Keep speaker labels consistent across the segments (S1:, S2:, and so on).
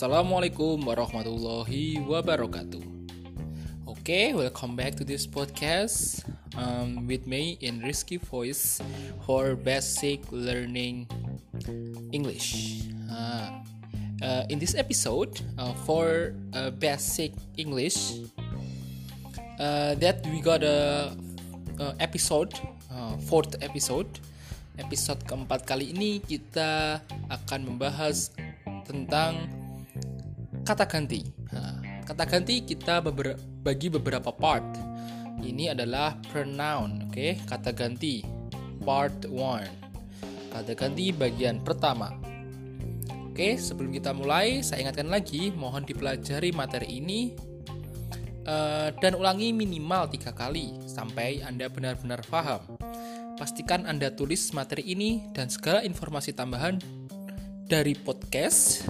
S1: Assalamualaikum warahmatullahi wabarakatuh. Okay, welcome back to this podcast um, with me in Risky Voice for basic learning English. Uh, uh, in this episode, uh, for uh, basic English, uh, that we got a, a episode, uh, fourth episode. Episode keempat kali ini kita akan membahas tentang kata ganti. Kata ganti kita beber bagi beberapa part. Ini adalah pronoun, oke? Okay? Kata ganti part 1. Kata ganti bagian pertama. Oke, sebelum kita mulai, saya ingatkan lagi, mohon dipelajari materi ini uh, dan ulangi minimal tiga kali sampai Anda benar-benar paham. Pastikan Anda tulis materi ini dan segala informasi tambahan dari podcast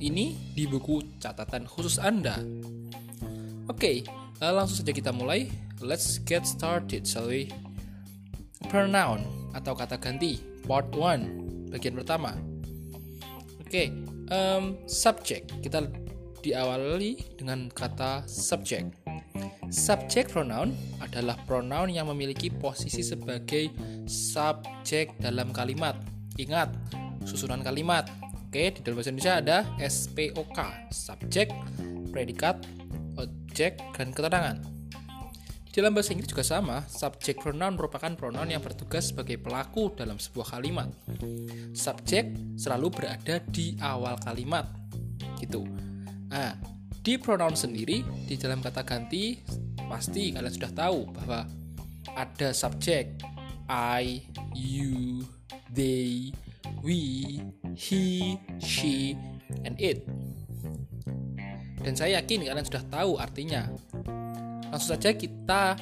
S1: ini di buku catatan khusus Anda. Oke, okay, uh, langsung saja kita mulai. Let's get started, shall we? Pronoun atau kata ganti, part 1, bagian pertama. Oke, okay, um, subject. Kita diawali dengan kata subject. Subject pronoun adalah pronoun yang memiliki posisi sebagai subjek dalam kalimat. Ingat, susunan kalimat. Oke, di dalam bahasa Indonesia ada SPOK, subjek, predikat, objek, dan keterangan. Di dalam bahasa Inggris juga sama, subject pronoun merupakan pronoun yang bertugas sebagai pelaku dalam sebuah kalimat. Subjek selalu berada di awal kalimat. Gitu. Nah, di pronoun sendiri, di dalam kata ganti, pasti kalian sudah tahu bahwa ada subjek I, you, they, we, he, she, and it. Dan saya yakin kalian sudah tahu artinya. Langsung saja kita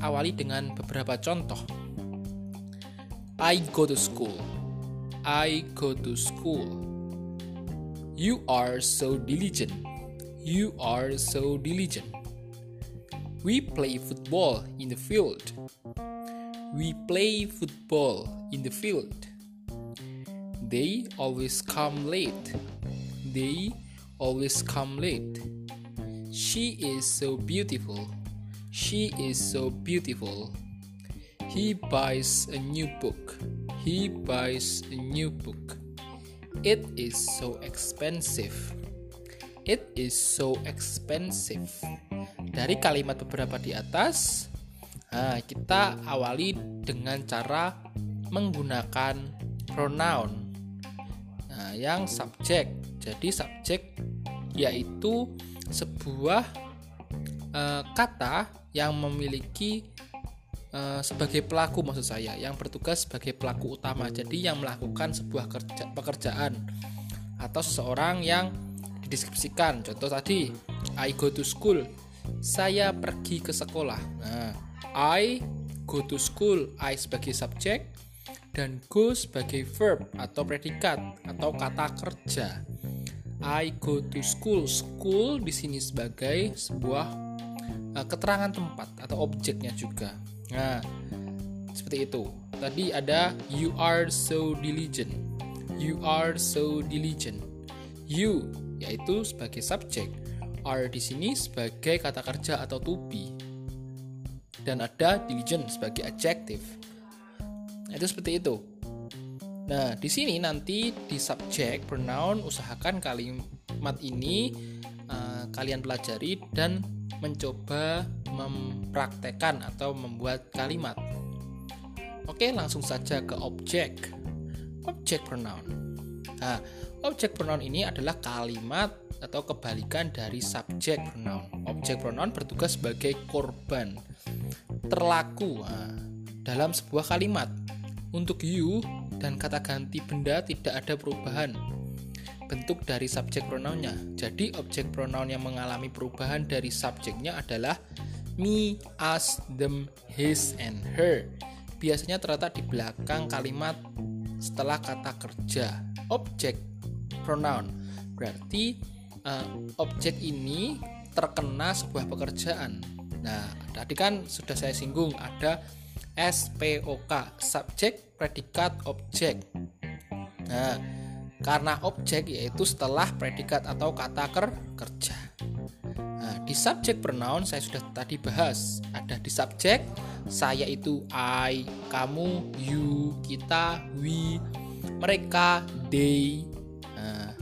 S1: awali dengan beberapa contoh. I go to school. I go to school. You are so diligent. You are so diligent. We play football in the field. We play football in the field. They always come late. They always come late. She is so beautiful. She is so beautiful. He buys a new book. He buys a new book. It is so expensive. It is so expensive. Dari kalimat beberapa di atas, nah, kita awali dengan cara menggunakan pronoun. Nah, yang subjek. Jadi subjek yaitu sebuah uh, kata yang memiliki uh, sebagai pelaku maksud saya, yang bertugas sebagai pelaku utama. Jadi yang melakukan sebuah kerja, pekerjaan atau seseorang yang dideskripsikan. Contoh tadi, I go to school. Saya pergi ke sekolah. Nah, I go to school. I sebagai subjek dan go sebagai verb atau predikat atau kata kerja. I go to school. School di sini sebagai sebuah uh, keterangan tempat atau objeknya juga. Nah, seperti itu. Tadi ada you are so diligent. You are so diligent. You yaitu sebagai subjek, are di sini sebagai kata kerja atau to be. Dan ada diligent sebagai adjective. Nah, itu seperti itu. Nah, di sini nanti di subjek pronoun usahakan kalimat ini uh, kalian pelajari dan mencoba mempraktekkan atau membuat kalimat. Oke, langsung saja ke objek. Objek pronoun. Nah, Objek pronoun ini adalah kalimat atau kebalikan dari subjek pronoun. Objek pronoun bertugas sebagai korban terlaku nah, dalam sebuah kalimat. Untuk you dan kata ganti benda tidak ada perubahan bentuk dari subjek pronounnya. Jadi objek pronoun yang mengalami perubahan dari subjeknya adalah me, us, them, his, and her. Biasanya terletak di belakang kalimat setelah kata kerja. Objek pronoun. Berarti uh, objek ini terkena sebuah pekerjaan. Nah, tadi kan sudah saya singgung ada SPOK, subjek, predikat, objek. Nah, karena objek yaitu setelah predikat atau kata ker kerja. Nah, di subjek pronoun saya sudah tadi bahas. Ada di subjek saya itu I, kamu, you, kita, we, mereka, they. Nah,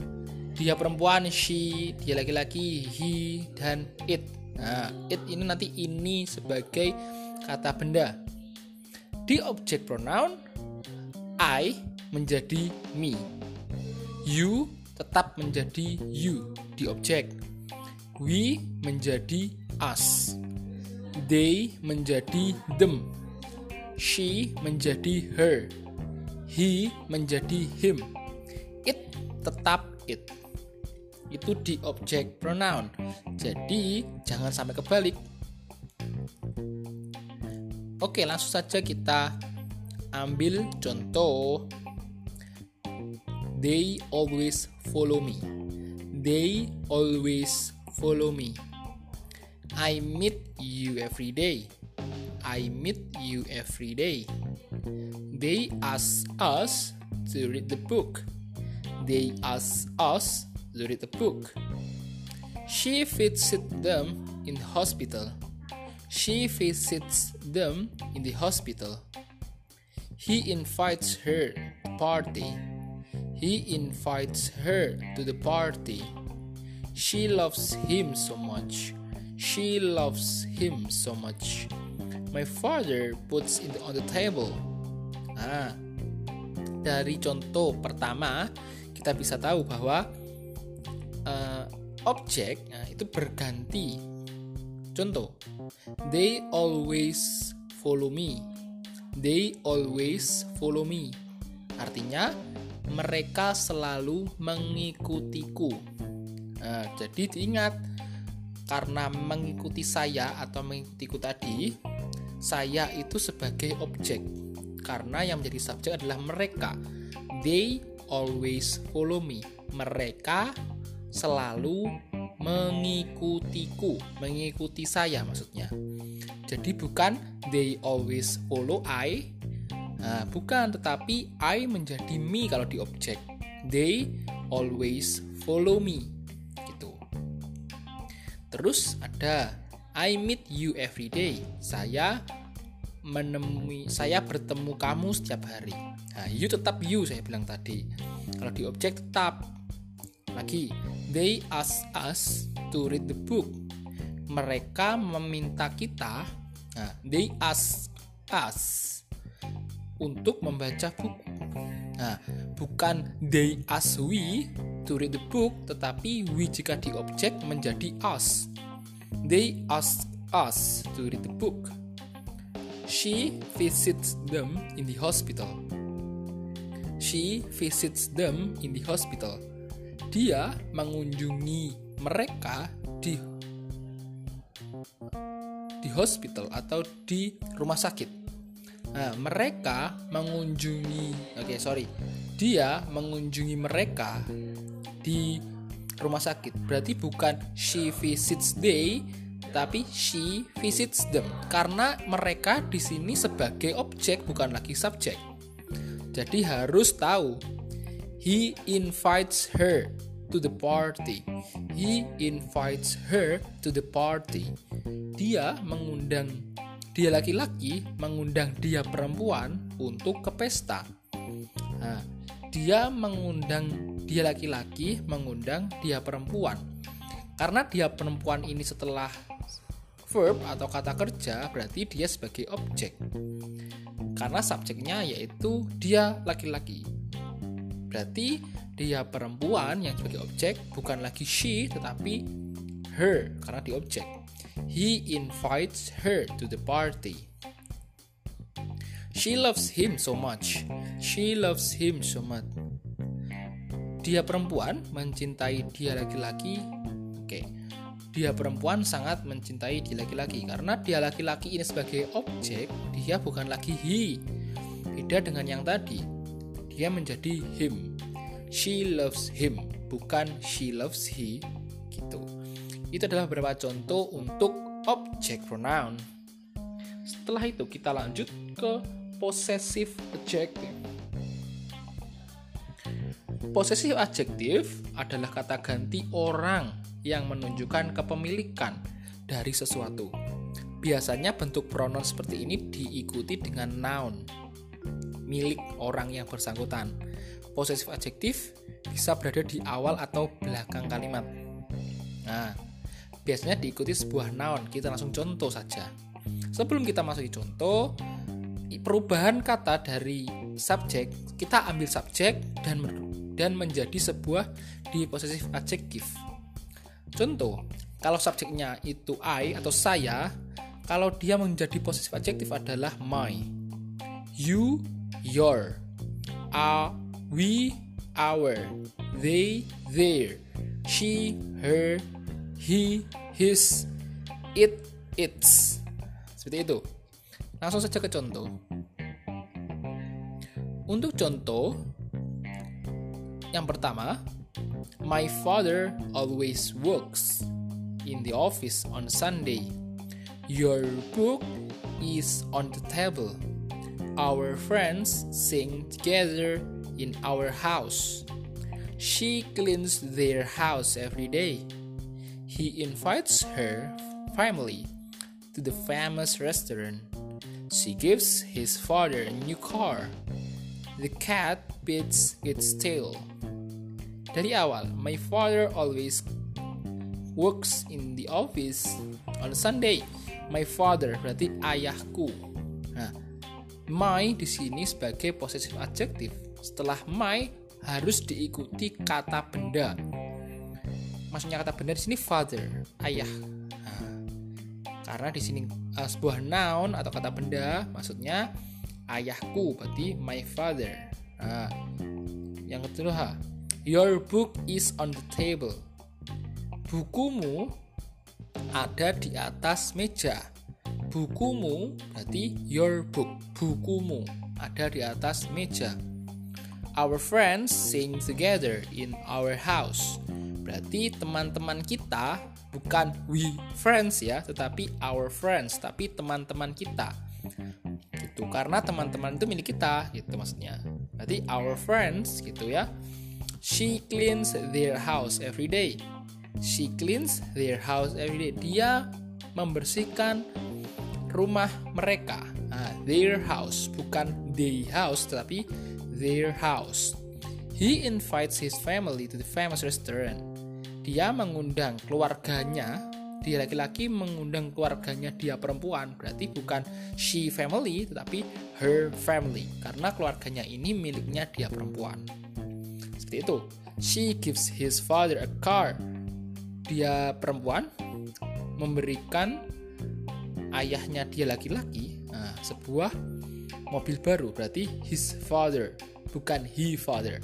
S1: dia perempuan she, dia laki-laki he dan it. Nah, it ini nanti ini sebagai kata benda. Di objek pronoun I menjadi me You tetap menjadi you di objek. We menjadi us. They menjadi them. She menjadi her. He menjadi him. It tetap it. Itu di objek pronoun. Jadi jangan sampai kebalik. Oke, langsung saja kita ambil contoh They always follow me. They always follow me. I meet you every day. I meet you every day. They ask us to read the book. They ask us to read the book. She visits them in the hospital. She visits them in the hospital. He invites her to party. He invites her to the party. She loves him so much. She loves him so much. My father puts it on the table. Ah, dari contoh pertama kita bisa tahu bahwa uh, objek nah, itu berganti. Contoh, they always follow me. They always follow me. Artinya mereka selalu mengikutiku. Nah, jadi diingat karena mengikuti saya atau mengikutiku tadi, saya itu sebagai objek. Karena yang menjadi subjek adalah mereka. They always follow me. Mereka selalu mengikutiku, mengikuti saya maksudnya. Jadi bukan they always follow I, Nah, bukan, tetapi I menjadi me kalau di objek. They always follow me. Gitu. Terus ada I meet you every day. Saya menemui saya bertemu kamu setiap hari. Nah, you tetap you saya bilang tadi. Kalau di objek tetap. Lagi, they ask us to read the book. Mereka meminta kita, nah, they ask us untuk membaca buku. Nah, bukan they ask we to read the book, tetapi we jika di objek menjadi us. They ask us to read the book. She visits them in the hospital. She visits them in the hospital. Dia mengunjungi mereka di di hospital atau di rumah sakit. Nah, mereka mengunjungi, oke okay, sorry, dia mengunjungi mereka di rumah sakit. Berarti bukan she visits they, tapi she visits them. Karena mereka di sini sebagai objek bukan lagi subjek. Jadi harus tahu he invites her to the party. He invites her to the party. Dia mengundang dia laki-laki mengundang dia perempuan untuk ke pesta. Nah, dia mengundang dia laki-laki mengundang dia perempuan. Karena dia perempuan ini setelah verb atau kata kerja berarti dia sebagai objek. Karena subjeknya yaitu dia laki-laki. Berarti dia perempuan yang sebagai objek bukan lagi she tetapi her karena di objek. He invites her to the party. She loves him so much. She loves him so much. Dia perempuan mencintai dia laki-laki. Oke. Dia perempuan sangat mencintai dia laki-laki karena dia laki-laki ini sebagai objek, dia bukan lagi he. Beda dengan yang tadi. Dia menjadi him. She loves him, bukan she loves he gitu. Itu adalah beberapa contoh untuk object pronoun. Setelah itu kita lanjut ke possessive adjective. Possessive adjective adalah kata ganti orang yang menunjukkan kepemilikan dari sesuatu. Biasanya bentuk pronoun seperti ini diikuti dengan noun, milik orang yang bersangkutan. Possessive adjective bisa berada di awal atau belakang kalimat. Nah, biasanya diikuti sebuah noun. Kita langsung contoh saja. Sebelum kita masuk contoh, perubahan kata dari subjek, kita ambil subjek dan dan menjadi sebuah di possessive adjective. Contoh, kalau subjeknya itu I atau saya, kalau dia menjadi possessive adjective adalah my. You, your. Are, we, our. They, their. She, her. He, his. It, its. Seperti itu. Langsung saja ke contoh. Untuk contoh, yang pertama, My father always works in the office on Sunday. Your book is on the table. Our friends sing together in our house. She cleans their house every day. He invites her family to the famous restaurant. She gives his father a new car. The cat beats its tail. Dari awal, my father always works in the office on Sunday. My father berarti ayahku. Nah, my di sini sebagai possessive adjective. Setelah my harus diikuti kata benda. Maksudnya kata benda di sini father, ayah. Nah, karena di sini uh, sebuah noun atau kata benda maksudnya ayahku berarti my father. Nah, yang kedua, your book is on the table bukumu ada di atas meja. Bukumu berarti your book. Bukumu ada di atas meja. Our friends sing together in our house. Berarti teman-teman kita bukan we friends ya, tetapi our friends, tapi teman-teman kita. Itu karena teman-teman itu milik kita, gitu maksudnya. Berarti our friends gitu ya. She cleans their house every day. She cleans their house every day. Dia membersihkan rumah mereka. Nah, their house bukan the house tetapi their house. He invites his family to the famous restaurant. Dia mengundang keluarganya, dia laki-laki mengundang keluarganya dia perempuan, berarti bukan she family tetapi her family karena keluarganya ini miliknya dia perempuan. Seperti itu. She gives his father a car dia perempuan memberikan ayahnya dia laki-laki nah, sebuah mobil baru berarti his father bukan he father.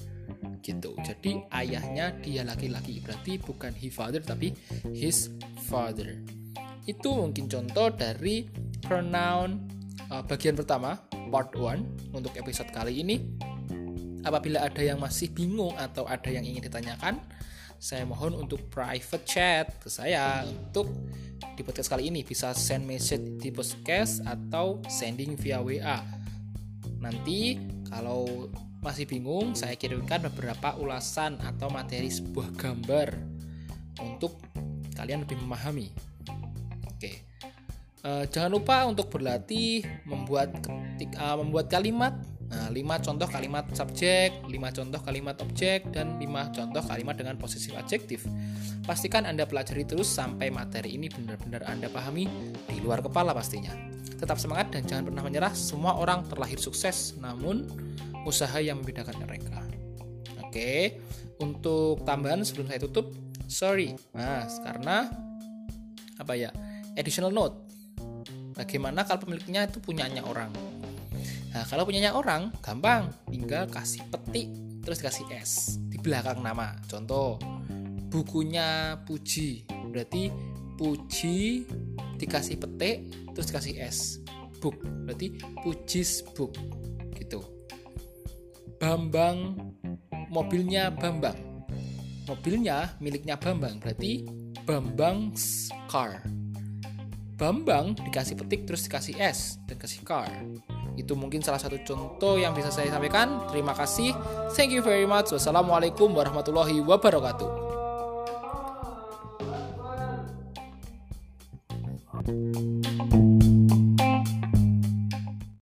S1: Gitu. Jadi ayahnya dia laki-laki. Berarti bukan he father tapi his father. Itu mungkin contoh dari pronoun uh, bagian pertama part 1 untuk episode kali ini. Apabila ada yang masih bingung atau ada yang ingin ditanyakan saya mohon untuk private chat ke saya untuk di podcast kali ini. Bisa send message di podcast atau sending via WA. Nanti kalau masih bingung, saya kirimkan beberapa ulasan atau materi sebuah gambar untuk kalian lebih memahami. Oke. Uh, jangan lupa untuk berlatih membuat ketik, uh, membuat kalimat Nah, 5 contoh kalimat subjek, 5 contoh kalimat objek, dan 5 contoh kalimat dengan posisi adjektif. Pastikan Anda pelajari terus sampai materi ini benar-benar Anda pahami di luar kepala pastinya. Tetap semangat dan jangan pernah menyerah. Semua orang terlahir sukses, namun usaha yang membedakan mereka. Oke, untuk tambahan sebelum saya tutup, sorry, mas, karena apa ya? Additional note. Bagaimana kalau pemiliknya itu punyanya orang? Nah, kalau punyanya orang, gampang. Tinggal kasih petik, terus kasih S di belakang nama. Contoh, bukunya Puji. Berarti Puji dikasih petik, terus kasih S. Book. Berarti Puji's book. Gitu. Bambang, mobilnya Bambang. Mobilnya miliknya Bambang. Berarti Bambang's car. Bambang dikasih petik terus dikasih S dan kasih car Itu mungkin salah satu contoh yang bisa saya sampaikan. Terima kasih. Thank you very much. Wassalamualaikum warahmatullahi wabarakatuh.